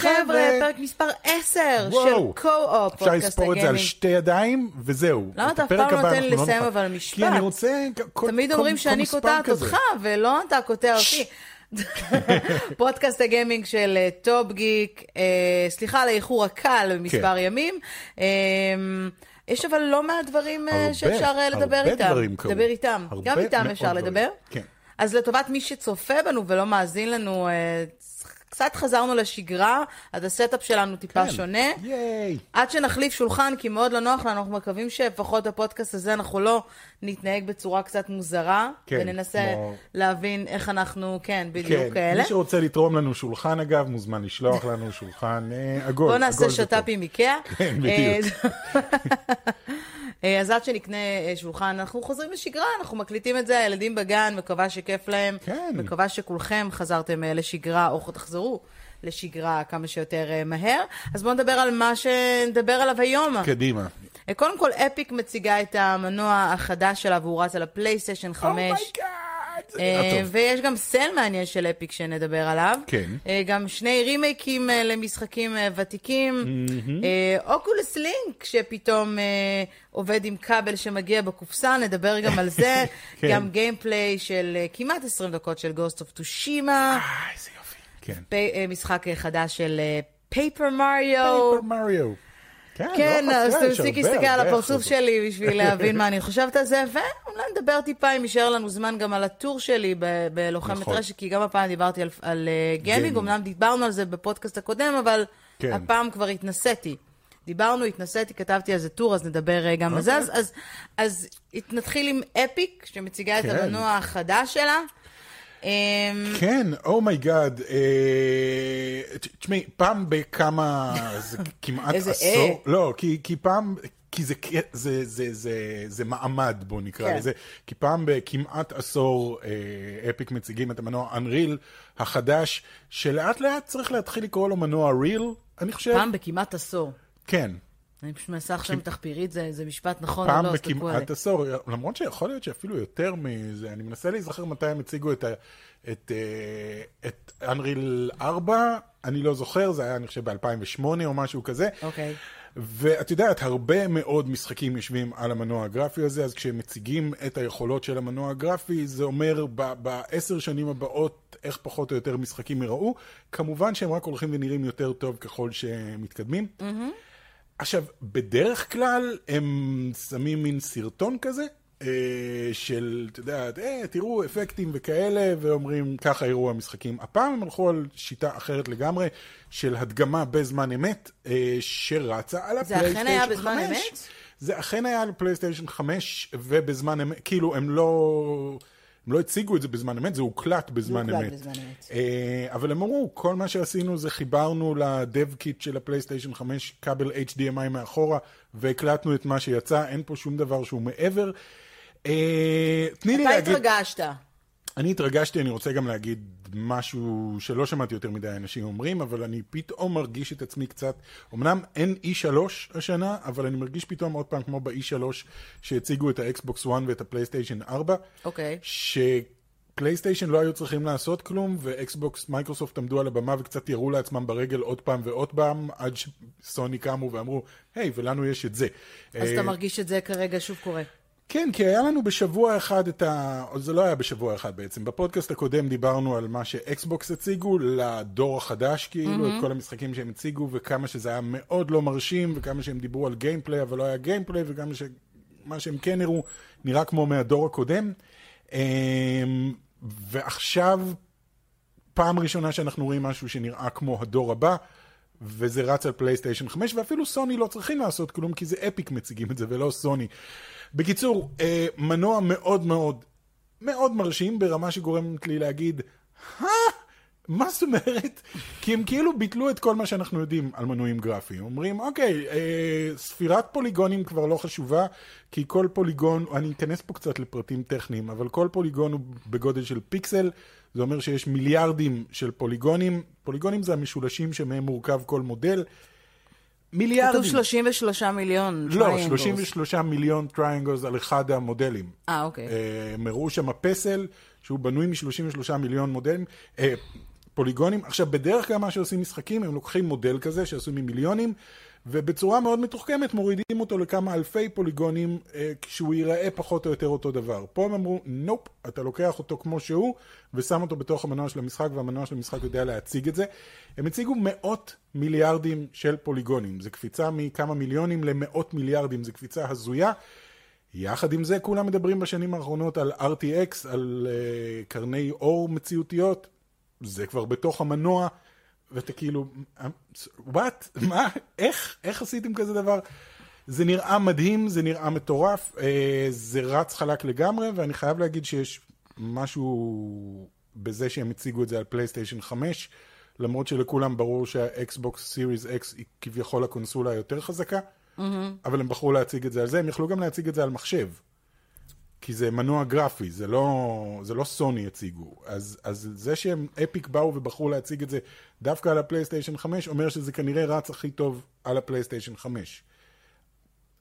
חבר'ה, פרק מספר 10 של. Co-Op, אפשר לספור את זה על. שתי ידיים, וזהו. למה את אתה אף פעם לא נותן אנחנו לסיים אבל משפט? כי אני רוצה... תמיד אומרים שאני קוטעת. אותך, ולא אתה קוטע אותי. פודקאסט הגיימינג של אה, טופ גיק, אה, סליחה על האיחור הקל במספר כן. ימים. אה, יש אבל לא מעט דברים אה, הרבה, שאפשר לדבר הרבה איתם. דברים קרו. לדבר איתם. הרבה גם איתם אפשר. לדבר. כן. אז לטובת מי שצופה בנו ולא מאזין לנו, קצת חזרנו לשגרה, אז ה setup שלנו טיפה כן. שונה. ייי. עד שנחליף שולחן, כי מאוד לא נוח לנו, אנחנו מקווים שלפחות בפודקאסט הזה אנחנו לא נתנהג בצורה קצת מוזרה, כן, וננסה כמו- להבין איך אנחנו, כן, בדיוק כן, כאלה. מי שרוצה לתרום לנו שולחן, אגב, מוזמן לשלוח לנו שולחן אה, עגול. בוא נעשה שת"פ. עם איקאה. כן, בדיוק. אה, אז עד שנקנה אה, שולחן, אנחנו חוזרים לשגרה, אנחנו מקליטים את זה, הילדים בגן, מקווה שכיף להם. כן. מקווה שכולכם חזרתם אה, לשגרה, או תחזרו לשגרה כמה שיותר מהר. אז בואו נדבר על מה שנדבר עליו היום. קדימה. קודם כל, Epic מציגה את המנוע החדש שלה, והוא רץ על הפלייסטיישן 5. Oh my God! טוב. ויש גם sale מעניין של Epic שנדבר עליו. כן. אה, גם שני רימייקים אה, למשחקים אה, ותיקים. אה, Oculus Link, שפתאום אה, עובד עם כבל שמגיע בקופסה, נדבר גם על זה. כן. גם gameplay של אה, כמעט 20 דקות של Ghost of Tsushima. אה, איזה יופי. כן. אה, משחק אה, חדש של פייפר מריו. פייפר מריו. כן, כן, לא אז תפסיק להסתכל על הפרצוף. שלי בשביל להבין מה אני חושבת על זה, ואולי נדבר טיפה אם יישאר לנו זמן גם על הטור שלי בלוחמת נכון. רשת, כי גם הפעם דיברתי על- על אה, גיימינג. אמנם דיברנו על זה בפודקאסט הקודם, אבל כן. הפעם כבר התנסיתי. דיברנו, התנסיתי, כתבתי על זה טור, אז נדבר אה, גם על זה. אוקיי. אז- אז אז נתחיל עם אפיק, שמציגה את כן. המנוע החדש שלה. אמ, כן, oh my god. תשמעי, פעם בכמה, זה כמעט עשור, לא, כי כי פעם, כי זה- זה- זה- זה- זה מעמד, בוא נקרא כן. לזה, כי פעם בכמעט עשור אה, אפיק מציגים את המנוע Unreal החדש, שלאט לאט צריך להתחיל לקרוא לו מנוע Real, אני חושב. פעם בכמעט עשור. כן. אני פשוט מנסה עכשיו תחפירית, זה זה משפט נכון, פעם לא. בכמעט עשור, למרות שיכול להיות שאפילו יותר מזה, אני מנסה להיזכר מתי הם הציגו את, את, אה, את Unreal 4, אני לא זוכר, זה היה אני חושב ב-2008 או משהו כזה. אוקיי. ואת יודעת, הרבה מאוד משחקים יושבים על המנוע הגרפי הזה, אז כשהם מציגים את היכולות של המנוע הגרפי, זה אומר בעשר שנים הבאות איך פחות או יותר משחקים ייראו. כמובן שהם רק הולכים ונראים יותר טוב ככל שהם מתקדמים. עכשיו, בדרך כלל הם שמים מין סרטון כזה, אה, של, אתה יודע, אה, תראו אפקטים וכאלה, ואומרים, ככה יראו המשחקים. הפעם הם הלכו על שיטה אחרת לגמרי, של הדגמה בזמן אמת, אה, שרצה על זה אכן הפלייסטיישן 5. היה בזמן אמת? זה אכן היה על פלייסטיישן 5, ובזמן אמת, כאילו, הם לא... הם לא הציגו את זה בזמן אמת, זה הוקלט בזמן הוקלט אמת. בזמן אמת. אה, אבל הם אמרו, כל מה שעשינו זה חיברנו ל dev kit של הפלייסטיישן 5 כבל HDMI מאחורה, והקלטנו את מה שיצא, אין פה שום דבר שהוא מעבר. אה, תני לי אתה להגיד, התרגשת. אני התרגשתי, אני רוצה גם להגיד משהו שלא שמעתי יותר מדי אנשים אומרים, אבל אני פתאום מרגיש את עצמי קצת, אמנם אין E3 השנה, אבל אני מרגיש פתאום עוד פעם כמו ב-E3 שהציגו את האקסבוקס 1 ואת הפלייסטיישן 4. אוקיי. שפלייסטיישן לא היו צריכים לעשות כלום, ואקסבוקס, מייקרוסופט עמדו על הבמה וקצת ירו לעצמם ברגל עוד פעם ועוד פעם, עד שסוני קמו ואמרו, היי, ולנו יש את זה. אז אה, אתה מרגיש את זה כרגע שוב קורה. כן, כי היה לנו בשבוע אחד את ה... זה לא היה בשבוע אחד בעצם. בפודקאסט הקודם דיברנו על מה שאקסבוקס הציגו לדור החדש, כאילו, את כל המשחקים שהם הציגו, וכמה שזה היה מאוד לא מרשים, וכמה שהם דיברו על gameplay, אבל לא היה gameplay, וכמה ש... מה שהם כן הראו נראה כמו מהדור הקודם. אמ, ועכשיו, פעם ראשונה שאנחנו רואים משהו שנראה כמו הדור הבא, וזה רץ על פלייסטיישן 5, ואפילו סוני לא צריכים לעשות כלום, כי זה אפיק מציגים את זה, ולא סוני. בקיצור, אה, מנוע מאוד מאוד מאוד מרשים, ברמה שגורמת לי להגיד, "הא? מה זאת אומרת? כי הם כאילו ביטלו את כל מה שאנחנו יודעים על מנועים גרפיים. אומרים, אוקיי, אה, ספירת פוליגונים כבר לא חשובה, כי כל פוליגון, אני אכנס פה קצת לפרטים טכניים, אבל כל פוליגון הוא בגודל של פיקסל, זה אומר שיש מיליארדים של פוליגונים. פוליגונים זה המשולשים שמהם מורכב כל מודל. מיליארדים. כתוב 33 מיליון. לא, triangles. 33 מיליון triangles על אחד המודלים. אה, אוקיי. אה, הם הראו שם פסל שהוא בנוי מ-33 מיליון מודלים, אה, פוליגונים. עכשיו, בדרך כלל מה שעושים משחקים, הם לוקחים מודל כזה שעשוי ממיליונים, ובצורה מאוד מתוחכמת מורידים אותו לכמה אלפי פוליגונים, אה, כשהוא ייראה פחות או יותר אותו דבר. פה הם אמרו, nope, אתה לוקח אותו כמו שהוא, ושם אותו בתוך המנוע של המשחק, והמנוע של המשחק יודע להציג את זה. הם הציגו מאות מיליארדים של פוליגונים. זה קפיצה מכמה מיליונים למאות מיליארדים, זו קפיצה הזויה. יחד עם זה, כולם מדברים בשנים האחרונות על RTX, על uh, קרני אור מציאותיות, זה כבר בתוך המנוע, ואתה כאילו, וואט? מה? איך? איך עשיתם כזה דבר? זה נראה מדהים, זה נראה מטורף, uh, זה רץ חלק לגמרי, ואני חייב להגיד שיש משהו בזה שהם הציגו את זה על פלייסטיישן 5, למרות שלכולם ברור שהאקסבוקס סיריס אקס היא כביכול הקונסולה היותר חזקה. Mm-hmm. אבל הם בחרו להציג את זה על זה, הם יכלו גם להציג את זה על מחשב. כי זה מנוע גרפי, זה לא, זה לא סוני הציגו. אז, אז זה שהם אפיק באו ובחרו להציג את זה דווקא על הפלייסטיישן 5, אומר שזה כנראה רץ הכי טוב על הפלייסטיישן 5.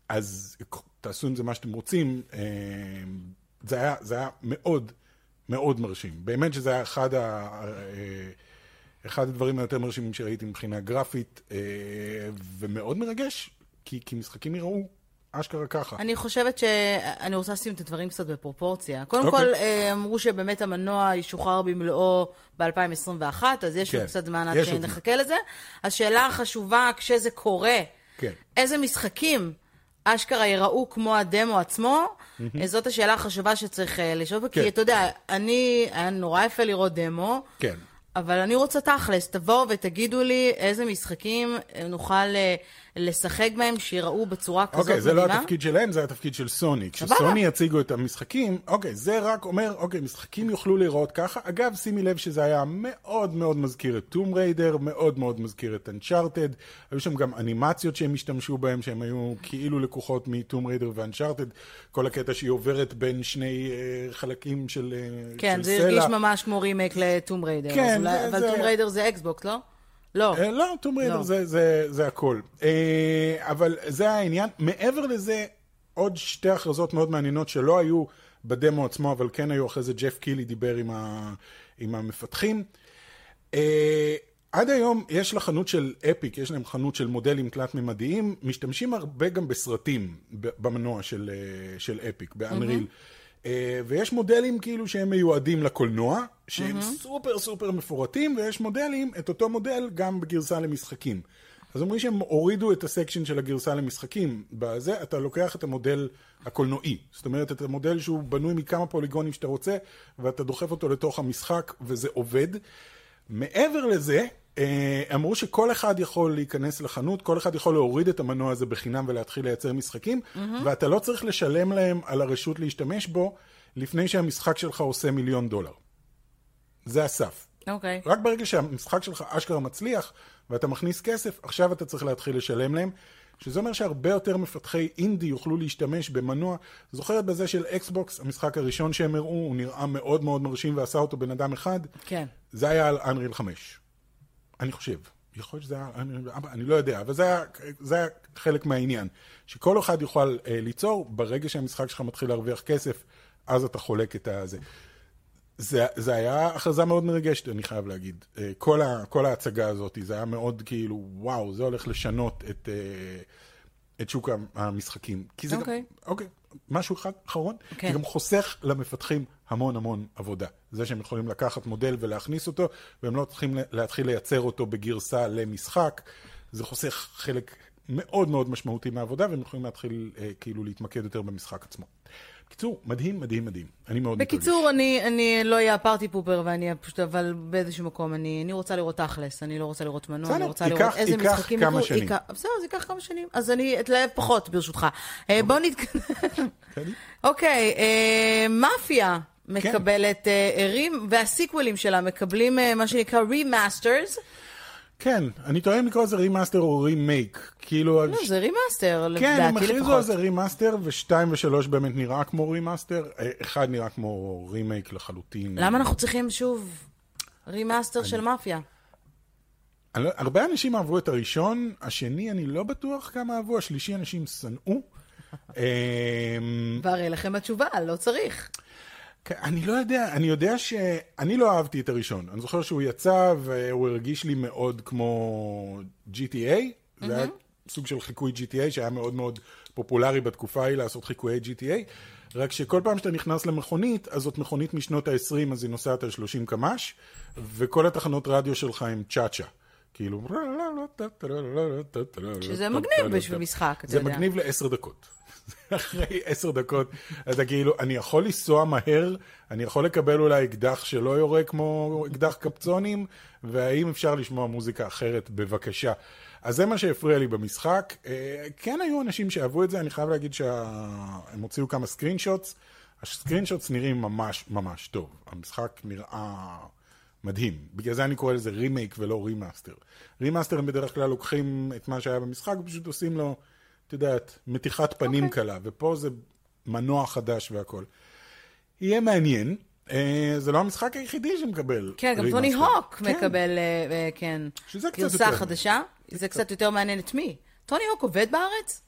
אז תעשו עם זה מה שאתם רוצים. אה, זה היה, זה היה מאוד מאוד מרשים. באמת שזה היה אחד, ה, אה, אחד הדברים היותר מרשימים שראיתי מבחינה גרפית, אה, ומאוד מרגש כי, כי משחקים יראו אשכרה ככה. אני חושבת שאני רוצה לשים את הדברים קצת בפרופורציה. קודם okay. אוקיי. כל, אה, אמרו שבאמת המנוע ישוחרר במלואו ב-2021, אז יש עוד כן. קצת זמן עד שנחכה לזה. השאלה החשובה, כשזה קורה, כן. איזה משחקים אשכרה יראו כמו הדמו עצמו, mm-hmm. זאת השאלה החשובה שצריך אה, לשאול, כן. כי אתה יודע, אני, היה נורא יפה לראות דמו. כן. אבל אני רוצה תכלס, תבואו ותגידו לי איזה משחקים נוכל לשחק בהם, שיראו בצורה כזאת מדהימה. אוקיי, זה לא התפקיד שלהם, זה התפקיד של סוני. כשסוני יציגו את המשחקים, אוקיי, זה רק אומר, אוקיי, משחקים יוכלו להיראות ככה. אגב, שימי לב שזה היה מאוד מאוד מזכיר את טום ריידר, מאוד מאוד מזכיר את אנצ'ארטד. היו שם גם אנימציות שהם השתמשו בהם, שהם היו כאילו לקוחות מטום ריידר ואנצ'ארטד. כל הקטע שהיא עוברת בין שני uh, חלקים של, uh, כן, של זה סלע. הרגיש ממש כמו רימייק לטום ריידר. כן, זה, אבל זה... טום ריידר זה אקסבוקס, לא? לא. אה, לא, טום ריידר לא. זה, זה, זה הכל. אה, אבל זה העניין. מעבר לזה, עוד שתי הכרזות מאוד מעניינות שלא היו בדמו עצמו, אבל כן היו אחרי זה, ג'ף קילי דיבר עם, ה, עם המפתחים. אה, עד היום יש לחנות של אפיק, יש להם חנות של מודלים תלת-ממדיים, משתמשים הרבה גם בסרטים במנוע של, של אפיק, באנריל. Mm-hmm. אה, ויש מודלים כאילו שהם מיועדים לקולנוע, שהם mm-hmm. סופר סופר מפורטים, ויש מודלים, את אותו מודל גם בגרסה למשחקים. אז אומרים שהם הורידו את הסקשן של הגרסה למשחקים. בזה אתה לוקח את המודל הקולנועי. זאת אומרת, את המודל שהוא בנוי מכמה פוליגונים שאתה רוצה, ואתה דוחף אותו לתוך המשחק, וזה עובד. מעבר לזה, אמרו שכל אחד יכול להיכנס לחנות, כל אחד יכול להוריד את המנוע הזה בחינם ולהתחיל לייצר משחקים, mm-hmm. ואתה לא צריך לשלם להם על הרשות להשתמש בו לפני שהמשחק שלך עושה מיליון דולר. זה הסף. אוקיי. Okay. רק ברגע שהמשחק שלך אשכרה מצליח ואתה מכניס כסף, עכשיו אתה צריך להתחיל לשלם להם. שזה אומר שהרבה יותר מפתחי אינדי יוכלו להשתמש במנוע. זוכרת בזה של אקסבוקס, המשחק הראשון שהם הראו, הוא נראה מאוד מאוד מרשים ועשה אותו בן אדם אחד. כן. זה היה על אנריל 5. אני חושב. יכול להיות שזה היה, אני, אני לא יודע, אבל זה היה, זה היה חלק מהעניין. שכל אחד יוכל אה, ליצור, ברגע שהמשחק שלך מתחיל להרוויח כסף, אז אתה חולק את הזה. זה, זה היה הכרזה מאוד מרגשת, אני חייב להגיד. אה, כל, ה, כל ההצגה הזאת, זה היה מאוד כאילו, וואו, זה הולך לשנות את, אה, את שוק המשחקים. כי זה okay. גם, אוקיי, אוקיי משהו אחד אחרון, okay. כן. זה גם חוסך למפתחים המון המון עבודה. זה שהם יכולים לקחת מודל ולהכניס אותו, והם לא צריכים להתחיל לייצר אותו בגרסה למשחק, זה חוסך חלק מאוד מאוד משמעותי מהעבודה, והם יכולים להתחיל אה, כאילו להתמקד יותר במשחק עצמו. בקיצור, מדהים, מדהים, מדהים. אני מאוד מתרגש. בקיצור, אני, אני לא אהיה הפארטי פופר, ואני אהיה פשוט, אבל באיזשהו מקום, אני, אני רוצה לראות תכלס, אני לא רוצה לראות מנוע, אני רוצה ייקח, לראות איזה ייקח משחקים יקרו. ייקח כמה שנים. בסדר, זה ייקח כמה שנים. אז אני אתלהב פחות, ברשותך. אה, בוא נתקדם. אוקיי, אה, מאפיה מקבלת כן. רים, וה sequels שלה מקבלים מה שנקרא remasters. כן, אני טועה אם לקרוא לזה remaster או רימייק. כאילו... לא, זה רימאסטר, לדעתי לפחות. כן, הם הכריזו על זה רימאסטר, ושתיים ושלוש באמת נראה כמו remaster, אה, אחד נראה כמו רימייק לחלוטין. למה אנחנו צריכים שוב remaster של מאפיה? לא- הרבה אנשים אהבו את הראשון, השני אני לא בטוח כמה אהבו, השלישי אנשים שנאו. אמ, והרי לכם התשובה, לא צריך. אני לא יודע, אני יודע ש... אני לא אהבתי את הראשון. אני זוכר שהוא יצא והוא הרגיש לי מאוד כמו GTA. זה היה סוג של חיקוי GTA שהיה מאוד מאוד פופולרי בתקופה ההיא לעשות חיקויי GTA. רק שכל פעם שאתה נכנס למכונית, אז זאת מכונית משנות ה-20, אז היא נוסעת על 30 קמ"ש, וכל התחנות רדיו שלך הם צ'אצ'ה. כאילו... שזה מגניב בשביל משחק, אתה יודע. זה מגניב לעשר דקות. אחרי עשר דקות, אתה כאילו, אני יכול לנסוע מהר, אני יכול לקבל אולי אקדח שלא יורה כמו אקדח קפצונים, והאם אפשר לשמוע מוזיקה אחרת, בבקשה. אז זה מה שהפריע לי במשחק. אה, כן היו אנשים שאהבו את זה, אני חייב להגיד שהם הוציאו כמה screenshots. ה screenshots נראים ממש ממש טוב. המשחק נראה מדהים. בגלל זה אני קורא לזה רימייק ולא remaster. remaster הם בדרך כלל לוקחים את מה שהיה במשחק ופשוט עושים לו, את יודעת, מתיחת פנים okay. אוקיי. קלה. ופה זה מנוע חדש והכל. יהיה מעניין. אה, זה לא המשחק היחידי שמקבל. כן, גם טוני הוק כן. מקבל, אה, אה, כן, גרסה חדשה. זה קצת יותר מעניין את מי. טוני הוק עובד בארץ?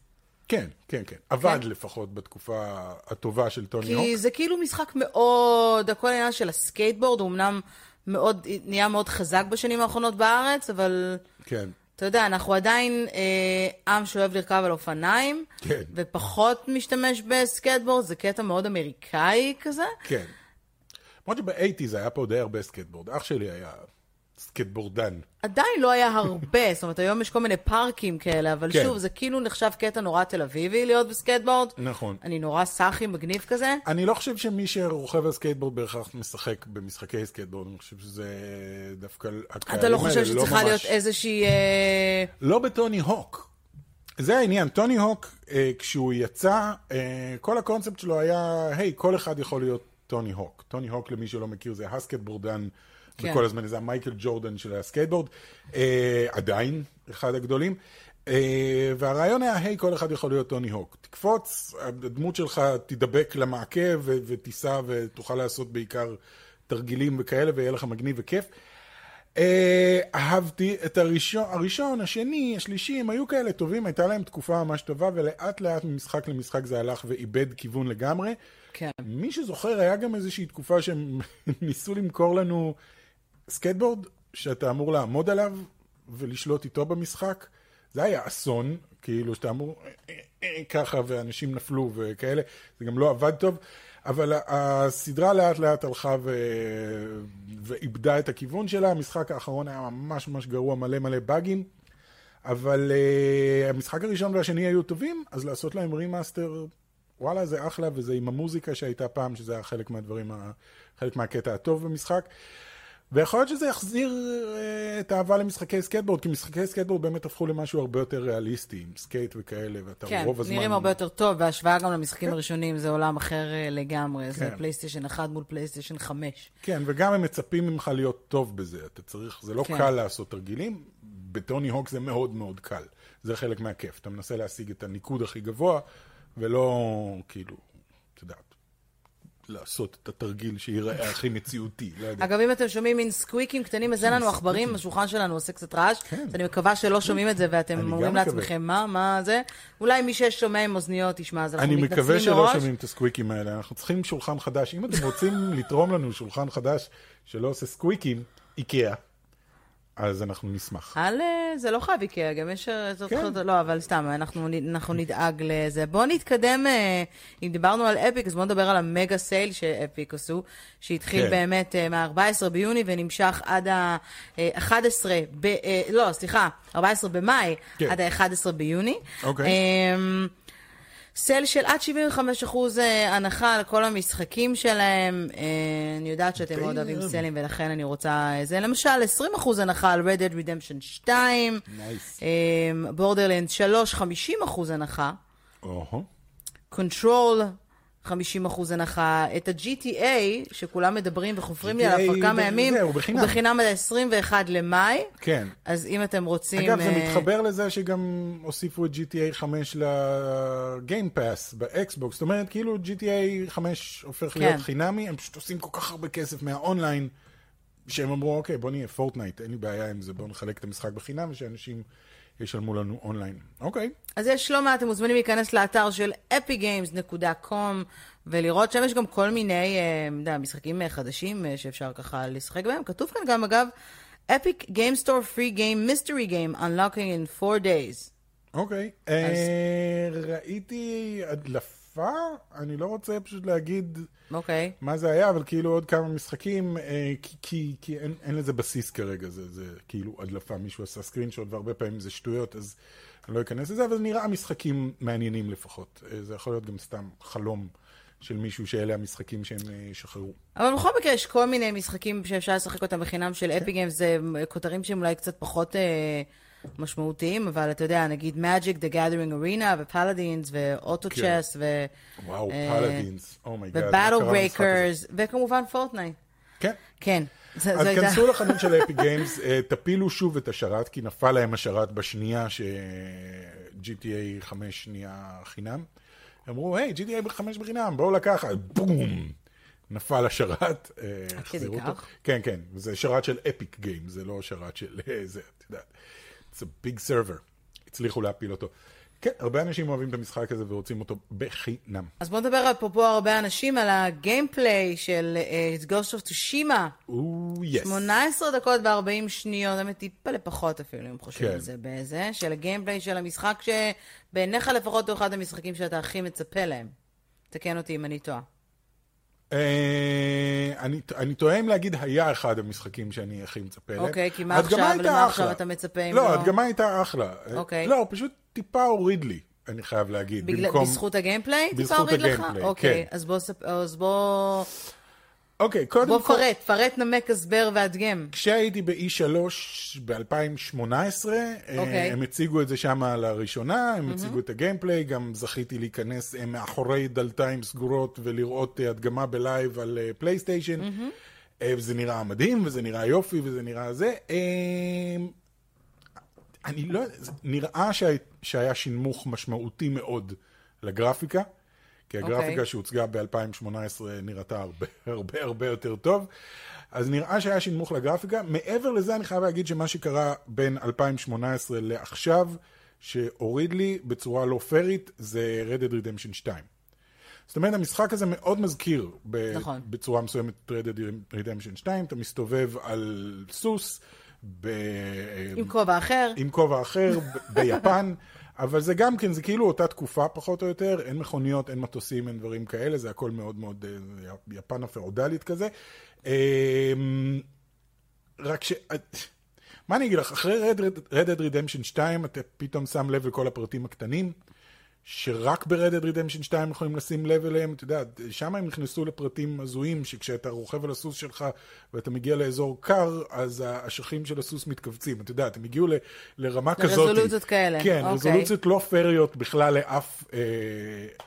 כן, כן, כן. עבד כן. לפחות בתקופה הטובה של טוני כי הוק. כי זה כאילו משחק מאוד, הכל העניין של הסקייטבורד, הוא אמנם מאוד, נהיה מאוד חזק בשנים האחרונות בארץ, אבל... כן. אתה יודע, אנחנו עדיין אה, עם שאוהב לרכב על אופניים, כן. ופחות משתמש בסקייטבורד, זה קטע מאוד אמריקאי כזה. כן. למרות שבא eighties היה פה די הרבה סקייטבורד. אח שלי היה סקייטבורדן. עדיין לא היה הרבה, זאת אומרת, היום יש כל מיני פארקים כאלה, אבל כן. שוב, זה כאילו נחשב קטע נורא תל אביבי להיות בסקייטבורד. נכון. אני נורא סאחי, מגניב כזה. אני לא חושב שמי שרוכב על סקייטבורד בהכרח משחק במשחקי סקייטבורד, אני חושב שזה דווקא... אתה לא חושב שצריכה לא להיות איזושהי... אה... לא בטוני הוק. זה העניין, טוני הוק, אה, כשהוא יצא, אה, כל הקונספט שלו היה, היי, כל אחד יכול להיות טוני הוק. טוני הוק, למי שלא מכיר, זה הסקייטבורדר. כן. וכל הזמן זה המייקל ג'ורדן של הסקייטבורד, אה, עדיין אחד הגדולים. אה, והרעיון היה, היי, כל אחד יכול להיות טוני הוק. תקפוץ, הדמות שלך תידבק למעקה ו- ותיסע ותוכל לעשות בעיקר תרגילים וכאלה, ויהיה לך מגניב וכיף. אה, אהבתי את הראשון, הראשון, השני, השלישי, הם היו כאלה טובים, הייתה להם תקופה ממש טובה, ולאט לאט ממשחק למשחק זה הלך ואיבד כיוון לגמרי. כן. מי שזוכר, היה גם איזושהי תקופה שהם ניסו למכור לנו סקייטבורד שאתה אמור לעמוד עליו ולשלוט איתו במשחק. זה היה אסון, כאילו שאתה אמור אה, אה, ככה ואנשים נפלו וכאלה, זה גם לא עבד טוב, אבל הסדרה לאט לאט הלכה ו... ואיבדה את הכיוון שלה, המשחק האחרון היה ממש ממש גרוע, מלא מלא באגים, אבל אה, המשחק הראשון והשני היו טובים, אז לעשות להם remaster, וואלה זה אחלה, וזה עם המוזיקה שהייתה פעם, שזה היה חלק מהדברים, חלק מהקטע הטוב במשחק. ויכול להיות שזה יחזיר אה, את האהבה למשחקי סקייטבורד, כי משחקי סקייטבורד באמת הפכו למשהו הרבה יותר ריאליסטי, עם סקייט וכאלה, ואתה כן, רוב הזמן... כן, נראים הרבה יותר טוב, בהשוואה גם למשחקים כן. הראשונים, זה עולם אחר uh, לגמרי, כן. זה פלייסטיישן 1 מול פלייסטיישן 5. כן, וגם הם מצפים ממך להיות טוב בזה, אתה צריך, זה לא כן. קל לעשות תרגילים, בטוני הוק זה מאוד מאוד קל, זה חלק מהכיף, אתה מנסה להשיג את הניקוד הכי גבוה, ולא, כאילו, אתה יודע, לעשות את התרגיל שיראה הכי מציאותי, לא יודע. אגב, אם אתם שומעים מין סקוויקים קטנים, אז אין לנו עכברים, השולחן שלנו עושה קצת רעש, כן. אז אני מקווה שלא שומעים את זה ואתם אומרים לעצמכם, מה, מה זה? אולי מי ששומע עם אוזניות ישמע, אז אנחנו מתנצלים מראש. אני מקווה שלא שומעים את הסקוויקים האלה, אנחנו צריכים שולחן חדש. אם אתם רוצים לתרום לנו שולחן חדש שלא עושה סקוויקים, איקאה. אז אנחנו נשמח. על זה לא חייב איקאה, גם יש... כן. לא, אבל סתם, אנחנו, אנחנו נדאג לזה. בואו נתקדם, אה, אם דיברנו על אפיק, אז בואו נדבר על המגה סייל שאפיק עשו, שהתחיל כן. באמת אה, מה-14 ביוני ונמשך עד ה-11 ב... אה, לא, סליחה, 14 במאי כן. עד ה-11 ביוני. אוקיי. אמ, sale של עד 75 אחוז אה, הנחה על כל המשחקים שלהם. אה, אני יודעת שאתם מאוד אוהבים sale ים, ולכן אני רוצה... אה, זה למשל 20 אחוז הנחה על Red Dead Redemption 2. בורדרלנד 3, 50 אחוז הנחה. קונטרול, 50 אחוז הנחה. את ה-GTA, שכולם מדברים וחופרים לי עליו כבר כמה ימים, הוא בחינם. הוא בחינם עד ה-21 למאי. כן. אז אם אתם רוצים... אגב, זה מתחבר לזה שגם הוסיפו את GTA 5 לגיים פאס באקסבוקס. זאת אומרת, כאילו GTA 5 הופך להיות כן. חינמי, הם פשוט עושים כל כך הרבה כסף מהאונליין. שהם אמרו, אוקיי, בוא נהיה פורטנייט, אין לי בעיה עם זה, בואו נחלק את המשחק בחינם ושאנשים ישלמו לנו אונליין. אוקיי. אז יש לא מעט, אתם מוזמנים להיכנס לאתר של epicgames.com ולראות, שם יש גם כל מיני, אה, יודע, משחקים חדשים שאפשר ככה לשחק בהם. כתוב כאן גם, אגב, Epic Game Store Free Game Mystery Game Unlocking in 4 Days. אוקיי. אה, ראיתי הדלפה, אני לא רוצה פשוט להגיד אוקיי. מה זה היה, אבל כאילו עוד כמה משחקים, אה, כי אין לזה בסיס כרגע, זה כאילו הדלפה, מישהו עשה סקרינשוט והרבה פעמים זה שטויות, אז אני לא אכנס לזה, אבל זה נראה משחקים מעניינים לפחות. אה, זה יכול להיות גם סתם חלום. של מישהו שאלה המשחקים שהם ישחררו. אבל בכל מקרה יש כל מיני משחקים שאפשר לשחק אותם בחינם של אפיק גיימס, זה כותרים שהם אולי קצת פחות אה, משמעותיים, אבל אתה יודע, נגיד Magic, The Gathering Arena, ופלאדינס, ואוטו צ'ס, ו... וואו, פלאדינס, oh my god. ובאטל ברייקרס, וכמובן פורטנייט. כן. כן. אז כנסו לחנות של אפיק גיימס, תפילו שוב את השרת, כי נפל להם השרת בשנייה ש-GTA 5 נהיה חינם. אמרו, היי, GTA 5 בחינם, בואו לקחת, בום. נפל השרת, החזירו אותו. כן, כן, זה שרת של אפיק גיים, זה לא שרת של זה, את יודעת. It's a big server. הצליחו להפיל אותו. כן, הרבה אנשים אוהבים את המשחק הזה ורוצים אותו בחינם. אז בוא נדבר אפרופו הרבה אנשים על הגיימפליי של uh, Ghost of Tsushima. או, יס. 18 דקות ו-40 שניות, באמת טיפה לפחות אפילו, אם חושבים כן. על זה באיזה, של הגיימפליי של המשחק שבעיניך לפחות הוא אחד המשחקים שאתה הכי מצפה להם. תקן אותי אם אני טועה. אה, אני טועה אם להגיד היה אחד המשחקים שאני הכי מצפה להם. אוקיי, כי מה עכשיו, למה עכשיו אתה מצפה אם לא? לא, הדגמה הייתה אחלה. אוקיי. לא, פשוט טיפה הוריד לי, אני חייב להגיד. בזכות ה gameplay? טיפה הוריד לך? אוקיי, כן. אז בוא... אוקיי, קודם כל... בוא פרט, פרט נמק, הסבר והדגם. כשהייתי ב-E3 ב-2018, אוקיי. הם הציגו את זה שם לראשונה, הם הציגו את ה gameplay, גם זכיתי להיכנס אה, מאחורי דלתיים סגורות ולראות אה, הדגמה ב live על פלייסטיישן. אה, וזה נראה מדהים, וזה נראה יופי, וזה נראה זה. אני לא יודע, נראה שהיה שינמוך משמעותי מאוד לגרפיקה. כי הגרפיקה okay. אוקיי. שהוצגה ב-2018 נראתה הרבה הרבה הרבה יותר טוב. אז נראה שהיה שינמוך לגרפיקה. מעבר לזה אני חייב להגיד שמה שקרה בין 2018 לעכשיו, שהוריד לי בצורה לא פיירית, זה Red Dead Redemption 2. זאת אומרת, המשחק הזה מאוד מזכיר ב- נכון. בצורה מסוימת את Red Dead Redemption 2, אתה מסתובב על סוס. ב... עם כובע אחר. עם כובע אחר, ביפן. אבל זה גם כן, זה כאילו אותה תקופה פחות או יותר, אין מכוניות, אין מטוסים, אין דברים כאלה, זה הכל מאוד מאוד אה, יפן הפאודלית כזה. אמ, רק ש... מה אני אגיד לך, אחרי Red Dead Redemption 2 אתה פתאום שם לב לכל הפרטים הקטנים. שרק ב-Red Dead Redemption 2 יכולים לשים לב אליהם, אתה יודע, שם הם נכנסו לפרטים הזויים, שכשאתה רוכב על הסוס שלך ואתה מגיע לאזור קר, אז האשכים של הסוס מתכווצים, אתה יודע, הם הגיעו ל, לרמה כזאת. רזולוציות כאלה. כן, okay. אוקיי. רזולוציות לא פריות בכלל לאף אה,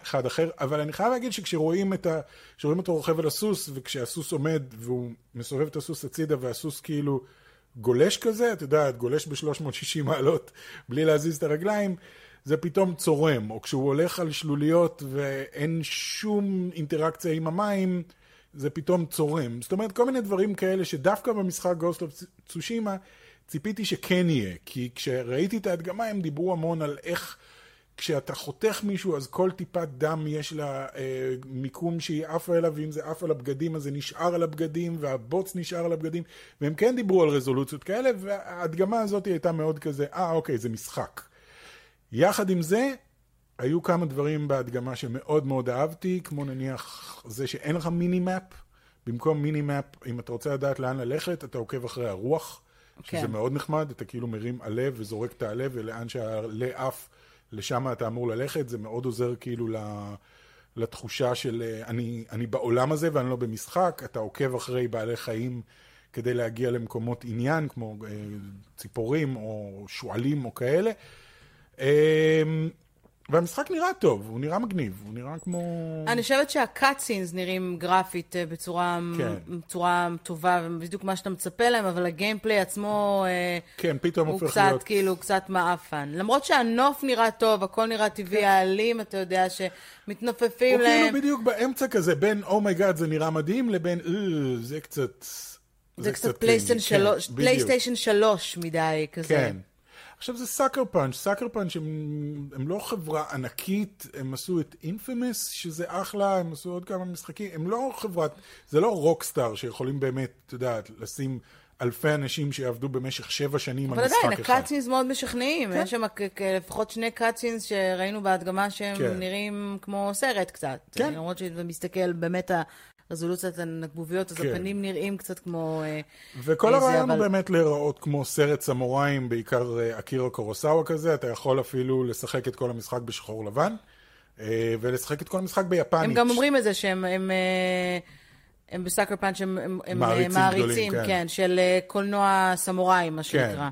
אחד אחר, אבל אני חייב להגיד שכשרואים את ה... כשרואים אותו רוכב על הסוס, וכשהסוס עומד והוא מסובב את הסוס הצידה, והסוס כאילו גולש כזה, אתה יודע, גולש ב-360 מעלות בלי להזיז את הרגליים, זה פתאום צורם, או כשהוא הולך על שלוליות ואין שום אינטראקציה עם המים, זה פתאום צורם. זאת אומרת, כל מיני דברים כאלה שדווקא במשחק Ghost of Tsushima ציפיתי שכן יהיה, כי כשראיתי את ההדגמה הם דיברו המון על איך כשאתה חותך מישהו אז כל טיפת דם יש לה אה, מיקום שהיא עפה אליו, ואם זה עף על הבגדים אז זה נשאר על הבגדים, והבוץ נשאר על הבגדים, והם כן דיברו על רזולוציות כאלה, וההדגמה הזאת הייתה מאוד כזה, אה אוקיי, זה משחק. יחד עם זה, היו כמה דברים בהדגמה שמאוד מאוד אהבתי, כמו נניח זה שאין לך מיני-מפ. במקום מיני-מפ, אם אתה רוצה לדעת לאן ללכת, אתה עוקב אחרי הרוח, כן. שזה מאוד נחמד, אתה כאילו מרים עלה וזורק את העלה, ולאן שהעלה עף, לשם אתה אמור ללכת, זה מאוד עוזר כאילו לתחושה של אני, אני בעולם הזה ואני לא במשחק, אתה עוקב אחרי בעלי חיים כדי להגיע למקומות עניין, כמו אה, ציפורים או שועלים או כאלה. אמ, והמשחק נראה טוב, הוא נראה מגניב, הוא נראה כמו... אני חושבת שהקאטסינס נראים גרפית אה, בצורה, כן. בצורה טובה, ובדיוק מה שאתה מצפה להם, אבל הגיימפליי עצמו... אה, כן, פתאום הופך קצת, להיות... כאילו, קצת מעפן. למרות שהנוף נראה טוב, הכל נראה טבעי, כן. העלים, אתה יודע, שמתנופפים הוא להם. הוא כאילו בדיוק באמצע כזה, בין oh my god oh זה נראה מדהים, לבין אה, זה קצת... זה קצת פלייסטיישן 3 מדי כזה. כן. עכשיו זה סאקר פאנץ', סאקר פאנץ' הם, הם לא חברה ענקית, הם עשו את אינפיימוס, שזה אחלה, הם עשו עוד כמה משחקים, הם לא חברת, זה לא רוקסטאר שיכולים באמת, אתה יודע, לשים אלפי אנשים שיעבדו במשך שבע שנים על משחק אחד. אבל עדיין, ה cutscenes מאוד משכנעים, כן. יש שם לפחות שני קאצינס שראינו בהדגמה שהם כן. נראים כמו סרט קצת. כן. למרות שאתה מסתכל באמת הרזולוציות הנקבוביות, אז כן. הפנים נראים קצת כמו... אה, וכל הרעיון אבל... באמת להיראות כמו סרט סמוראים, בעיקר אה, אקירה קורוסאווה כזה, אתה יכול אפילו לשחק את כל המשחק בשחור לבן, אה, ולשחק את כל המשחק ביפנית. הם גם אומרים את זה שהם... הם, הם בסאקר פאנץ' הם, הם, הם מעריצים, מעריצים גדולים, כן. כן, של קולנוע סמוראי, מה כן. שנקרא.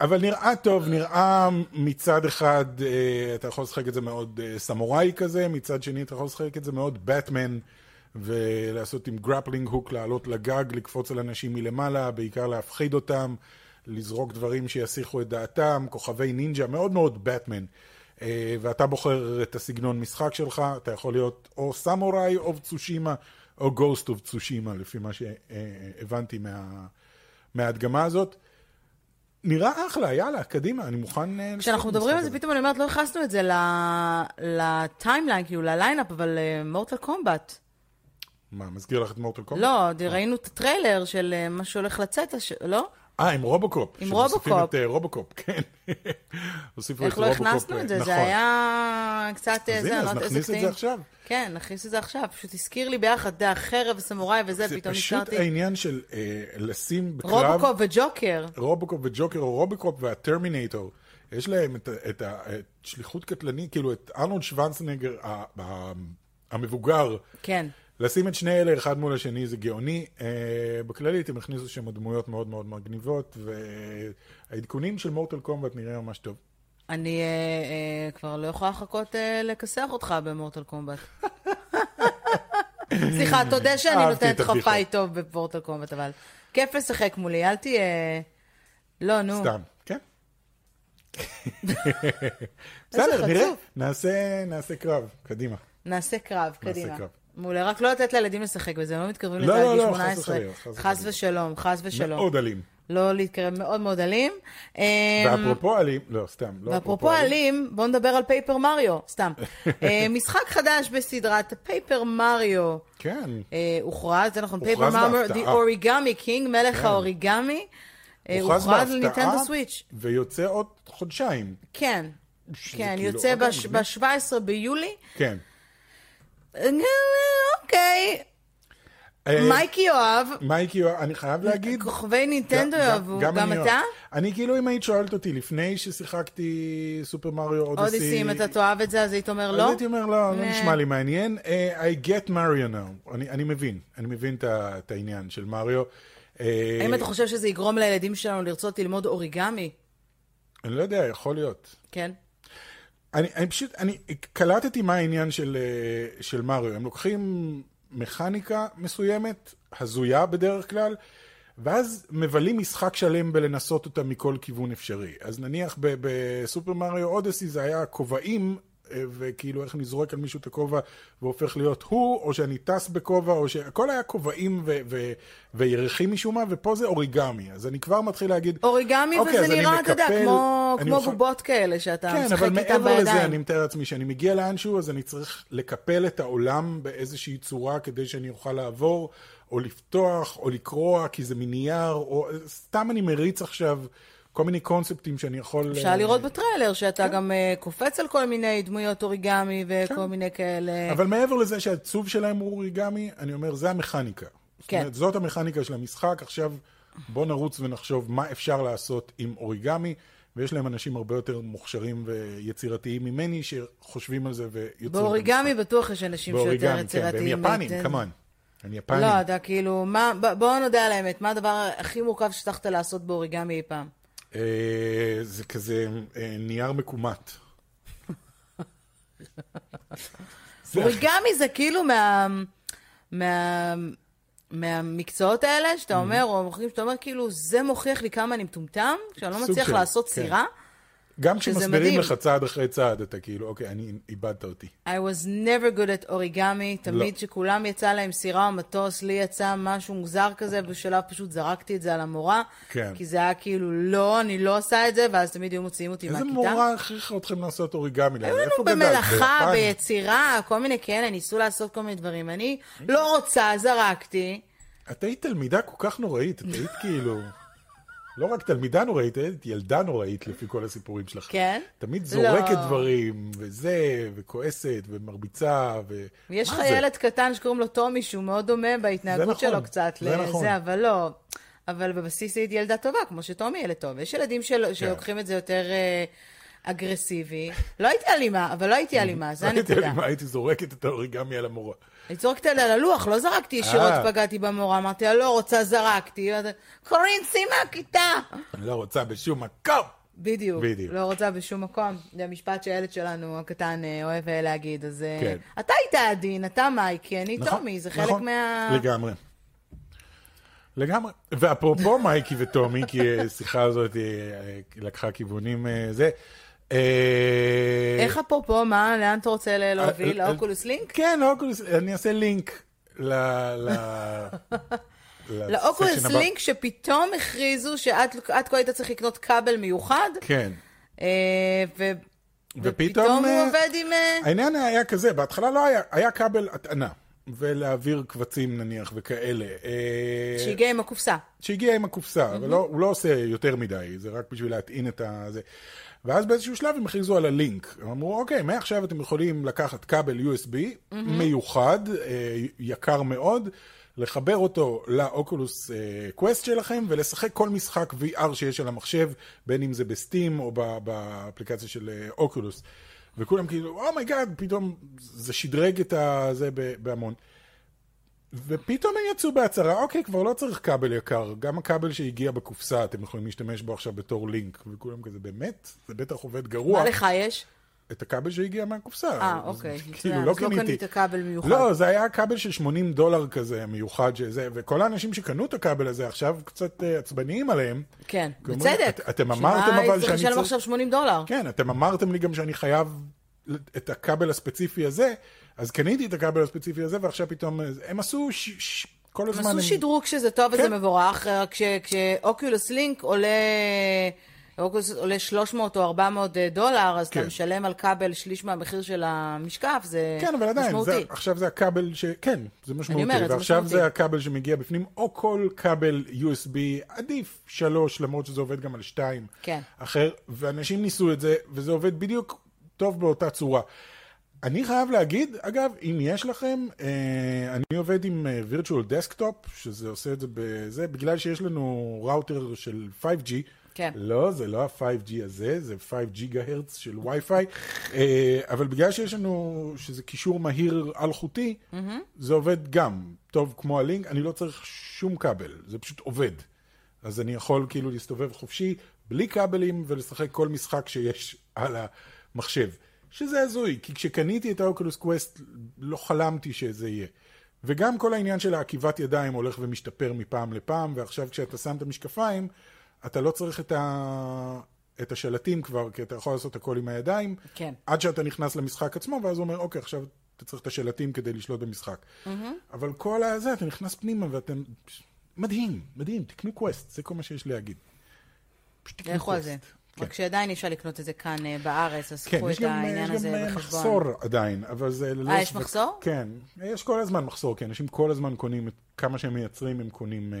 אבל נראה טוב, נראה מצד אחד, אתה יכול לשחק את זה מאוד סמוראי כזה, מצד שני אתה יכול לשחק את זה מאוד באטמן. ולעשות עם grappling hook, לעלות לגג, לקפוץ על אנשים מלמעלה, בעיקר להפחיד אותם, לזרוק דברים שיסיחו את דעתם, כוכבי נינג'ה, מאוד מאוד באטמן. אה, ואתה בוחר את הסגנון משחק שלך, אתה יכול להיות או סמוראי או צושימה, או גוסט אוף צושימה, לפי מה שהבנתי מה, מההדגמה הזאת. נראה אחלה, יאללה, קדימה, אני מוכן... אה, כשאנחנו מדברים על זה, פתאום אני אומרת, לא הכנסנו את זה ל timeline, כאילו, ל lineup, אבל מורטל אה, קומבט. מה, מזכיר לך את מורטל קומבט? לא, ראינו את הטריילר של אה, מה שהולך לצאת, לא? אה, עם רובוקופ. עם רובוקופ. שמוסיפים את אה, רובוקופ, כן. הוסיפו את רובוקופ. איך לא הכנסנו את זה? נכון. זה היה קצת... אז הנה, אז נכניס את זה עכשיו. כן, נכניס את זה עכשיו. פשוט הזכיר לי ביחד, אתה חרב, סמוראי וזה, פתאום נזכרתי. זה פשוט העניין של אה, לשים בקרב... רובוקופ וג'וקר. רובוקופ וג'וקר, או רובוקופ והטרמינטור. יש להם את השליחות קטלנית, כאילו את ארנולד שוונצנגר המבוגר. כן. לשים את שני אלה אחד מול השני זה גאוני. אה, בכללית הם הכניסו שם דמויות מאוד מאוד מגניבות, והעדכונים של מורטל קומבט נראה ממש טוב. אני uh, uh, כבר לא יכולה לחכות uh, לכסח אותך ב-Mortal Kombat. סליחה, תודה שאני נותנת לך fight טוב ב-Mortal Kombat, אבל כיף לשחק מולי, אל תהיה... לא, נו. סתם, כן. בסדר, נראה, נעשה קרב, קדימה. נעשה קרב, קדימה. נעשה קרב. מעולה, רק לא לתת לילדים לשחק בזה, לא מתקרבים לזה עד גיל 18. לא, לא, לא, חס ושלום, חס ושלום. מאוד אלים. לא להתקרב, מאוד מאוד אלים. ואפרופו אלים, לא, סתם. לא ואפרופו אלים, בואו נדבר על Paper Mario, סתם. אה, משחק חדש בסדרת Paper Mario. כן. אה, הוכרז, זה נכון, Paper Mario, The Origami King, מלך כן. האוריגמי. אה, הוכרז ל-Nintendo Switch. ויוצא עוד חודשיים. כן. כן, יוצא ב-17 ביולי. כן. אוקיי. אה, מייקי יואב. מייקי יואב, אני חייב להגיד. כוכבי נינטנדו יאהבו, גם אתה? אני כאילו, אם היית שואלת אותי לפני ששיחקתי סופר מריו אודיסי... אודיסי, אם אתה תאהב את זה, אז היית אומר לא? אז הייתי אומר לא, לא נשמע לי מעניין. אה, I get Mario now. אני מבין, אני מבין את העניין של מריו. אה, האם אתה חושב שזה יגרום לילדים שלנו לרצות ללמוד אוריגמי? אני לא יודע, יכול להיות. כן. אני, אני פשוט, אני קלטתי מה העניין של, של מריו. הם לוקחים מכניקה מסוימת, הזויה בדרך כלל, ואז מבלים משחק שלם בלנסות אותה מכל כיוון אפשרי. אז נניח בסופר מריו אודסי זה היה כובעים וכאילו איך אני זורק על מישהו את הכובע והופך להיות הוא, או שאני טס בכובע, או שהכל היה כובעים ו- ו- וירחים משום מה, ופה זה אוריגמי. אז אני כבר מתחיל להגיד... אוריגמי, אוקיי, וזה נראה, אתה יודע, כמו, כמו אוכל... בובות כאלה, שאתה כן, משחק איתם בידיים. כן, אבל מעבר לזה, אני מתאר לעצמי שאני מגיע לאנשהו, אז אני צריך לקפל את העולם באיזושהי צורה כדי שאני אוכל לעבור, או לפתוח, או לקרוע, כי זה מנייר, או סתם אני מריץ עכשיו. כל מיני קונספטים שאני יכול... אפשר uh, לראות בטריילר שאתה כן. גם uh, קופץ על כל מיני דמויות אוריגמי וכל כן. מיני כאלה. אבל מעבר לזה שהעיצוב שלהם הוא אוריגמי, אני אומר, זה המכניקה. כן. זאת אומרת, זאת המכניקה של המשחק. עכשיו בוא נרוץ ונחשוב מה אפשר לעשות עם אוריגמי. ויש להם אנשים הרבה יותר מוכשרים ויצירתיים ממני שחושבים על זה ויוצרים באוריגמי בטוח יש אנשים שיותר יצירתיים. כן, והם יפנים, כמובן. הם יפנים. לא, אתה כאילו, מה, בואו נודה על האמת, מה הדבר הכי מורכב שהצלחת לעשות באוריגמי אי פעם? אה, זה כזה אה, נייר מקומט. אוריגמי זה כאילו מה... מה... מהמקצועות האלה, שאתה mm-hmm. אומר, או מוכרים שאתה אומר, כאילו, זה מוכיח לי כמה אני מטומטם, כשאני לא מצליח לעשות כן. סירה. גם כשמסבירים לך צעד אחרי צעד, אתה כאילו, אוקיי, אני, איבדת אותי. I was never good at origami, תמיד לא. שכולם יצא להם סירה או מטוס, לי יצא משהו מוזר כזה, בשלב פשוט זרקתי את זה על המורה. כן. כי זה היה כאילו, לא, אני לא עושה את זה, ואז תמיד היו מוציאים אותי מהכיתה. איזה מורה הכריחה אתכם לעשות אוריגמי? היו לנו במלאכה, ביצירה, כל מיני כאלה, ניסו לעשות כל מיני דברים. אני לא רוצה, זרקתי. את היית תלמידה כל כך נוראית, את היית כאילו... לא רק תלמידה נוראית, היית ילדה נוראית לפי כל הסיפורים שלך. כן? תמיד זורקת לא. דברים, וזה, וכועסת, ומרביצה, ו... יש לך ילד קטן שקוראים לו טומי, שהוא מאוד דומה בהתנהגות נכון, שלו קצת זה לזה, נכון. אבל לא. אבל בבסיס היית ילדה טובה, כמו שטומי ילד טוב. יש ילדים של... כן. שלוקחים את זה יותר... uh, אגרסיבי. לא הייתי אלימה, אבל לא הייתי אלימה, זה הנקודה. לא הייתי אלימה, הייתי זורקת את האוריגמי על המורה. אני צורקת על הלוח, לא זרקתי ישירות, אה. פגעתי במורה, אמרתי לה, לא רוצה, זרקתי. קורין, שים מהכיתה. לא רוצה בשום מקום. בדיוק, בדיוק. לא רוצה בשום מקום. זה המשפט שהילד שלנו הקטן אה, אוהב אה, להגיד. אז כן. אתה היית עדין, אתה מייקי, אני נכון, טומי, זה חלק נכון, מה... לגמרי. לגמרי. ואפרופו מייקי וטומי, כי השיחה הזאת לקחה כיוונים זה, איך אפרופו, מה, לאן אתה רוצה להוביל? אה, לאוקולוס לינק? כן, לאוקולוס, אני אעשה לינק ל... לאוקולוס לינק שפתאום הכריזו שאת כה היית צריך לקנות כבל מיוחד. כן. אה, ופתאום הוא עובד עם... העניין היה כזה, בהתחלה לא היה, היה כבל הטענה. ולהעביר קבצים נניח וכאלה. שהגיע עם הקופסה. שהגיע עם הקופסה, אבל לא, הוא לא עושה יותר מדי, זה רק בשביל להטעין את ה... ואז באיזשהו שלב הם הכריזו על ה-Link. הם אמרו, אוקיי, מעכשיו אתם יכולים לקחת כבל USB mm-hmm. מיוחד, אה, יקר מאוד, לחבר אותו ל-Oculus Quest אה, שלכם ולשחק כל משחק VR שיש על המחשב, בין אם זה ב-Steam או באפליקציה של Oculus. אה, וכולם כאילו, oh my god, פתאום זה שדרג את זה בהמון. ופתאום הם יצאו בהצהרה, אוקיי, כבר לא צריך כבל יקר, גם הכבל שהגיע בקופסה, אתם יכולים להשתמש בו עכשיו בתור לינק, וכולם כזה, באמת? זה בטח עובד גרוע. מה לך יש? את הכבל שהגיע מהקופסה. אה, אוקיי. כאילו, לא קניתי. לא קנית כבל מיוחד. לא, זה היה כבל של 80 דולר כזה, מיוחד שזה, וכל האנשים שקנו את הכבל הזה עכשיו קצת uh, עצבניים עליהם. כן, בצדק. את, אתם אמרתם אבל שאני צריך... שמה, לשלם עכשיו 80 דולר. כן, אתם אמרתם לי גם שאני חייב את הכבל הספציפי הזה, אז קניתי את הכבל הספציפי הזה, ועכשיו פתאום, הם עשו ש... ש... כל הזמן... הם עשו שדרוג שזה טוב כן. וזה מבורך, רק כשאוקיולוס לינק עולה... אוגוסט עולה 300 או 400 דולר, אז כן. אתה משלם על כבל שליש מהמחיר של המשקף, זה משמעותי. כן, אבל עדיין, זה, עכשיו זה הכבל ש... כן, זה משמעותי. אני אומרת, זה ועכשיו משמעותי. זה הכבל שמגיע בפנים, או כל כבל USB, עדיף שלוש, למרות שזה עובד גם על שתיים. כן. אחר, ואנשים ניסו את זה, וזה עובד בדיוק טוב באותה צורה. אני חייב להגיד, אגב, אם יש לכם, אה, אני עובד עם אה, virtual desktop, שזה עושה את זה בזה, בגלל שיש לנו ראוטר של 5G, כן. לא, זה לא ה-5G הזה, זה 5 גיגה הרץ של וי-פיי, אה, אבל בגלל שיש לנו, שזה קישור מהיר אלחוטי, mm-hmm. זה עובד גם טוב כמו הלינק, אני לא צריך שום כבל, זה פשוט עובד. אז אני יכול כאילו להסתובב חופשי, בלי כבלים, ולשחק כל משחק שיש על המחשב. שזה הזוי, כי כשקניתי את האוקולוס קווסט לא חלמתי שזה יהיה. וגם כל העניין של העקיבת ידיים הולך ומשתפר מפעם לפעם, ועכשיו כשאתה שם את המשקפיים, אתה לא צריך את, ה... את השלטים כבר, כי אתה יכול לעשות הכל עם הידיים, כן. עד שאתה נכנס למשחק עצמו, ואז הוא אומר, אוקיי, עכשיו אתה צריך את השלטים כדי לשלוט במשחק. Mm-hmm. אבל כל הזה, אתה נכנס פנימה ואתם... מדהים, מדהים, תקנו Quest, זה כל מה שיש להגיד. פשוט תקנו קווסט. כן. רק שעדיין אפשר לקנות את זה כאן uh, בארץ, אז כן, קחו את העניין הזה בחשבון. כן, יש גם מחסור עדיין, אבל זה לא... אה, יש מחסור? כן, יש כל הזמן מחסור, כי אנשים כל הזמן קונים, כמה שהם מייצרים, הם קונים...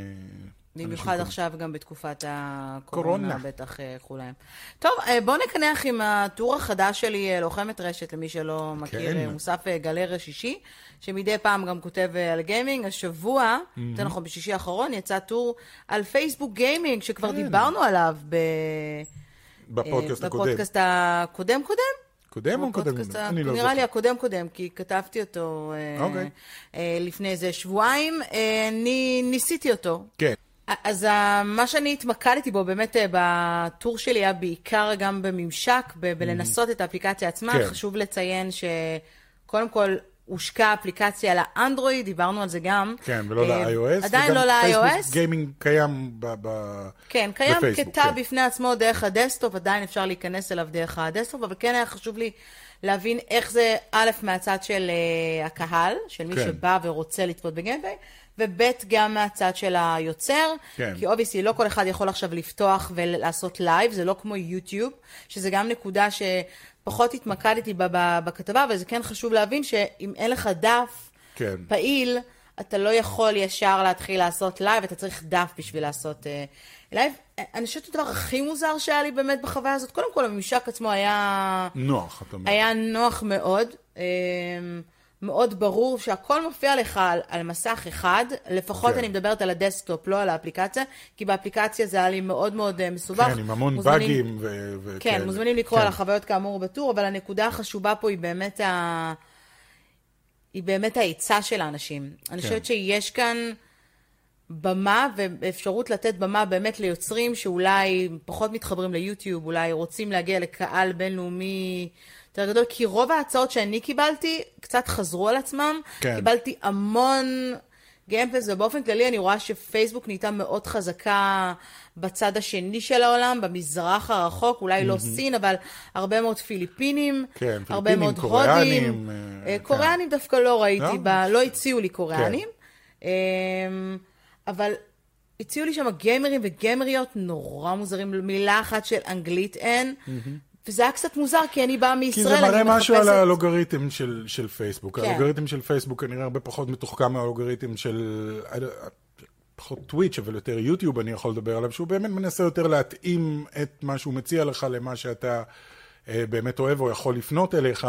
במיוחד עכשיו גם בתקופת הקורונה, בטח ילכו אה, להם. טוב, אה, בואו נקנח עם הטור החדש שלי, אה, לוחמת רשת, למי שלא מכיר, כן. מוסף גלריה שישי, שמדי פעם גם כותב על גיימינג. השבוע, יותר נכון בשישי האחרון, יצא טור על פייסבוק גיימינג, שכבר כן. דיברנו עליו ב... בפודקאסט הקודם. בפודקאסט הקודם-קודם? קודם או קודם? אני לא זוכר. נראה לי הקודם-קודם, כי כתבתי אותו אוקיי. לפני איזה שבועיים. אני ניסיתי אותו. כן. אז מה שאני התמקדתי בו באמת אה, בטור שלי היה בעיקר גם בממשק, ב- בלנסות את האפליקציה עצמה. כן. חשוב לציין שקודם כל, הושקה אפליקציה לאנדרואיד, דיברנו על זה גם. כן, ולא ל-iOS. עדיין לא ל-iOS. Facebook Gaming קיים בפייסבוק. כן, קיים כטאב בפני עצמו דרך הדסקטופ, עדיין אפשר להיכנס אליו דרך הדסקטופ, אבל כן היה חשוב לי להבין איך זה, א', מהצד של uh, הקהל, של מי כן. שבא ורוצה לצפות ב gameplay, וב', גם מהצד של היוצר, כן. כי obviously לא כל אחד יכול עכשיו לפתוח ולעשות לייב, זה לא כמו יוטיוב, שזה גם נקודה שפחות התמקדתי בה בכתבה, אבל זה כן חשוב להבין שאם אין לך דף כן. פעיל, אתה לא יכול ישר להתחיל לעשות לייב, אתה צריך דף בשביל לעשות uh, לייב. אני חושבת שהדבר הכי מוזר שהיה לי באמת בחוויה הזאת, קודם כל הממשק עצמו היה... נוח, אתה אומר. היה נוח מאוד. אמ, מאוד ברור שהכל מופיע לך על, על מסך אחד, לפחות כן. אני מדברת על הדסקטופ, לא על האפליקציה, כי באפליקציה זה היה לי מאוד מאוד uh, מסובך. כן, עם המון מוזמנים, באגים ו... ו כן, כן, מוזמנים לקרוא כן. על החוויות כאמור בטור, אבל הנקודה החשובה פה היא באמת, ה... היא באמת ההיצע של האנשים. כן. אני חושבת שיש כאן... במה ואפשרות לתת במה באמת ליוצרים שאולי פחות מתחברים ליוטיוב, אולי רוצים להגיע לקהל בינלאומי יותר גדול, כי רוב ההצעות שאני קיבלתי קצת חזרו על עצמם. כן. קיבלתי המון גיימפלס, ובאופן כללי אני רואה שפייסבוק נהייתה מאוד חזקה בצד השני של העולם, במזרח הרחוק, אולי mm-hmm. לא סין, אבל הרבה מאוד פיליפינים, כן, הרבה פיליפינים, מאוד קוריאנים, הודים. אה, קוריאנים כן. דווקא לא ראיתי, לא, ב... לא הציעו לי קוריאנים. כן. אמ, אבל הציעו לי שם גיימרים וגיימריות נורא מוזרים, מילה אחת של אנגלית אין, mm-hmm. וזה היה קצת מוזר, כי אני באה מישראל, אני מחפשת... כי זה מראה משהו על האלוגריתם של, של פייסבוק. כן. האלוגריתם של פייסבוק כנראה הרבה פחות מתוחכם מהאלוגריתם של... פחות טוויץ', אבל יותר יוטיוב אני יכול לדבר עליו, שהוא באמת מנסה יותר להתאים את מה שהוא מציע לך למה שאתה אה, באמת אוהב או יכול לפנות אליך.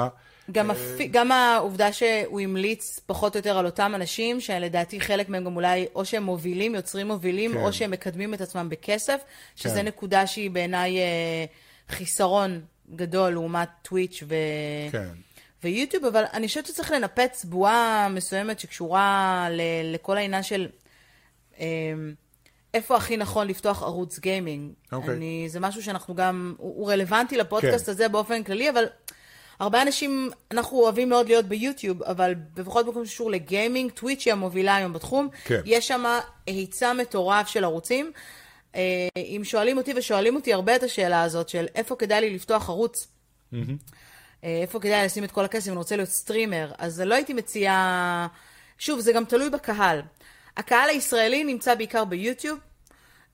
גם, הפ... גם העובדה שהוא המליץ פחות או יותר על אותם אנשים, שלדעתי חלק מהם גם אולי, או שהם מובילים, יוצרים מובילים, כן. או שהם מקדמים את עצמם בכסף, שזה כן. נקודה שהיא בעיניי אה, חיסרון גדול לעומת טוויץ' ו... כן. ויוטיוב, אבל אני חושבת שצריך לנפץ בועה מסוימת שקשורה ל... לכל העניין של... אה, איפה הכי נכון לפתוח ערוץ גיימינג. אוקיי. אני, זה משהו שאנחנו גם, הוא, הוא רלוונטי לפודקאסט כן. הזה באופן כללי, אבל הרבה אנשים, אנחנו אוהבים מאוד להיות ביוטיוב, אבל לפחות בכל שקשור לגיימינג, Twitch היא המובילה היום בתחום. כן. יש שם היצע מטורף של ערוצים. אה, אם שואלים אותי, ושואלים אותי הרבה את השאלה הזאת, של איפה כדאי לי לפתוח ערוץ, mm-hmm. איפה כדאי לשים את כל הכסף אני רוצה להיות streamer, אז לא הייתי מציעה... שוב, זה גם תלוי בקהל. הקהל הישראלי נמצא בעיקר ביוטיוב,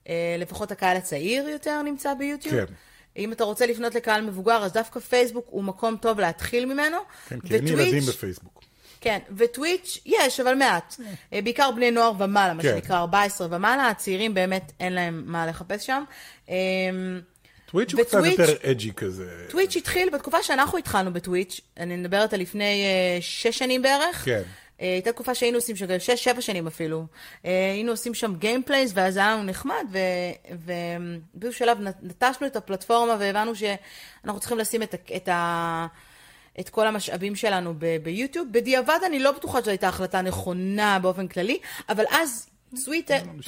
אה, לפחות הקהל הצעיר יותר נמצא ביוטיוב. כן. אם אתה רוצה לפנות לקהל מבוגר, אז דווקא פייסבוק הוא מקום טוב להתחיל ממנו. כן, כי אין ילדים בפייסבוק. כן, וטוויץ' יש, אבל מעט. אה, בעיקר בני נוער ומעלה, מה כן. שנקרא 14 ומעלה, הצעירים באמת אין להם מה לחפש שם. אמ, טוויץ' הוא קצת יותר אג'י כזה. טוויץ' התחיל בתקופה שאנחנו התחלנו בטוויץ', אני מדברת על לפני אה, שש שנים בערך. כן. אה, הייתה תקופה שהיינו עושים שם, שש, שבע שנים אפילו, היינו עושים שם gameplays, ואז היה לנו נחמד, ובאיזשהו שלב נטשנו את הפלטפורמה והבנו שאנחנו צריכים לשים את, את, ה, את כל המשאבים שלנו ב, ביוטיוב. בדיעבד אני לא בטוחה שזו הייתה החלטה נכונה באופן כללי, אבל אז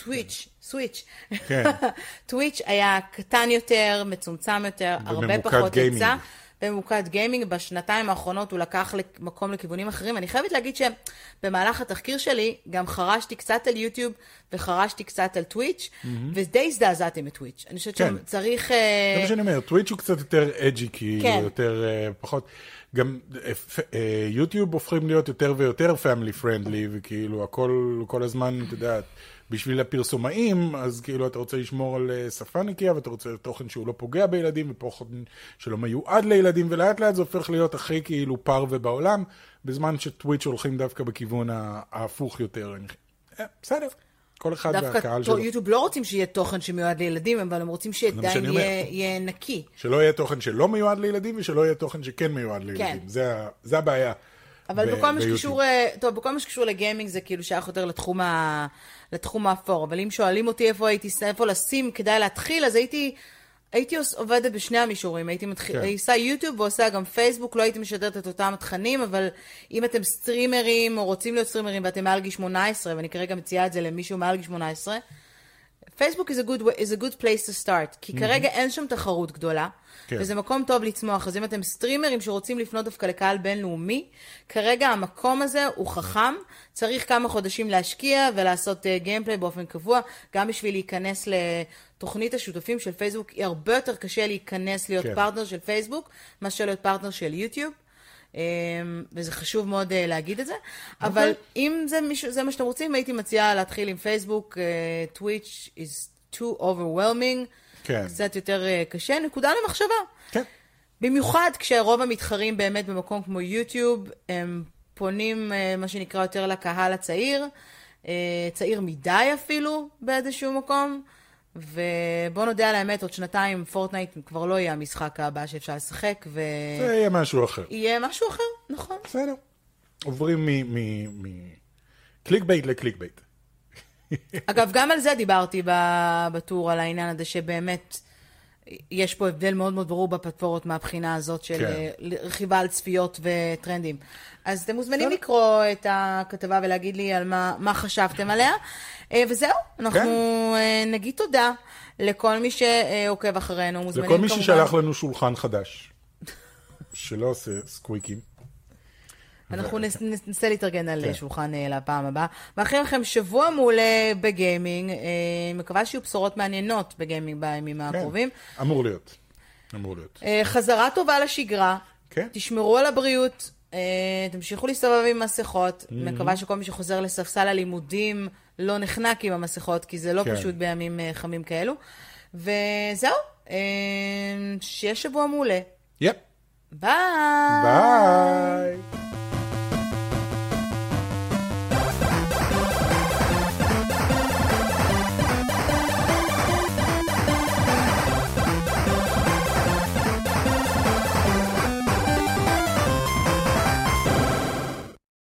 Twitch, סוויץ', Twitch היה קטן יותר, מצומצם יותר, הרבה פחות היצע. בממוקד גיימינג. בשנתיים האחרונות הוא לקח מקום לכיוונים אחרים. אני חייבת להגיד שבמהלך התחקיר שלי גם חרשתי קצת על יוטיוב וחרשתי קצת על Twitch, mm-hmm. ודי הזדעזעתי מ-Twitch. אני חושבת כן. שצריך... אה, זה מה שאני אומר, Twitch הוא קצת יותר edgy, כאילו, כן. יותר uh, פחות... גם uh, יוטיוב הופכים להיות יותר ויותר family friendly, וכאילו הכל כל הזמן, אתה יודע... בשביל הפרסומאים, אז כאילו אתה רוצה לשמור על אה, שפה נקייה, ואתה רוצה תוכן שהוא לא פוגע בילדים, ותוכן שלא מיועד לילדים, ולאט לאט זה הופך להיות הכי כאילו פרווה בעולם, בזמן שטוויץ' הולכים דווקא בכיוון ההפוך יותר. אה, בסדר. כל אחד והקהל שלו. דווקא יוטיוב לא רוצים שיהיה תוכן שמיועד לילדים, אבל הם רוצים שעדיין יהיה, יהיה נקי. שלא יהיה תוכן שלא מיועד לילדים, ושלא יהיה תוכן שכן מיועד לילדים. כן. זה, זה הבעיה. אבל ב- בכל מה שקשור, אה, טוב, בכל מה שקשור לגיימינג זה כאילו שייך יותר לתחום, ה, לתחום האפור. אבל אם שואלים אותי איפה הייתי, איפה לשים כדאי להתחיל, אז הייתי, הייתי עובדת בשני המישורים. הייתי מתחיל, כן. עושה יוטיוב ועושה גם פייסבוק, לא הייתי משדרת את אותם התכנים, אבל אם אתם streamer ים או רוצים להיות streamer ים ואתם מעל גיל 18, ואני כרגע מציעה את זה למישהו מעל גיל 18, פייסבוק is a good, is a good place to start, כי mm-hmm. כרגע אין שם תחרות גדולה, כן. וזה מקום טוב לצמוח. אז אם אתם streamer ים שרוצים לפנות דווקא לקהל בינלאומי, כרגע המקום הזה הוא חכם, צריך כמה חודשים להשקיע ולעשות gameplay uh, באופן קבוע, גם בשביל להיכנס לתוכנית השותפים של פייסבוק, היא הרבה יותר קשה להיכנס להיות כן. פרטנר של פייסבוק, מאשר להיות פרטנר של יוטיוב. אמ, וזה חשוב מאוד uh, להגיד את זה. Okay. אבל אוקיי. אם זה, מישהו, זה מה שאתם רוצים, הייתי מציעה להתחיל עם פייסבוק, Twitch uh, is too overwhelming, כן. קצת יותר uh, קשה, נקודה למחשבה. כן. במיוחד כשרוב המתחרים באמת במקום כמו יוטיוב, הם פונים, מה שנקרא, יותר לקהל הצעיר, צעיר מדי אפילו באיזשהו מקום. ובוא נודה על האמת, עוד שנתיים Fortnite כבר לא יהיה המשחק הבא שאפשר לשחק, ו... זה יהיה משהו אחר. יהיה משהו אחר, נכון. בסדר. עוברים מ clickbait ל clickbait. אגב, גם על זה דיברתי בטור, על העניין הזה שבאמת יש פה הבדל מאוד מאוד ברור בפלטפורמות מהבחינה הזאת של כן. רכיבה על צפיות וטרנדים. אז אתם מוזמנים לקרוא את הכתבה ולהגיד לי על מה, מה חשבתם עליה. אה, וזהו, אנחנו כן. אה, נגיד תודה לכל מי שעוקב אחרינו. לכל מי ששלח לנו שולחן חדש, שלא עושה סקוויקים. אנחנו ננסה להתארגן על כן. שולחן אה, לפעם הבאה. מאחלים לכם שבוע מעולה בגיימינג. מקווה שיהיו בשורות מעניינות בגיימינג בימים כן. הקרובים. אמור להיות. אמור להיות. חזרה טובה לשגרה. כן. תשמרו על הבריאות. תמשיכו להסתובב עם מסכות. Mm-hmm. מקווה שכל מי שחוזר לספסל הלימודים... לא נחנק עם המסכות, כי זה לא. פשוט בימים אה, חמים כאלו. וזהו, אה, שיהיה שבוע מעולה. יפ. ביי. ביי.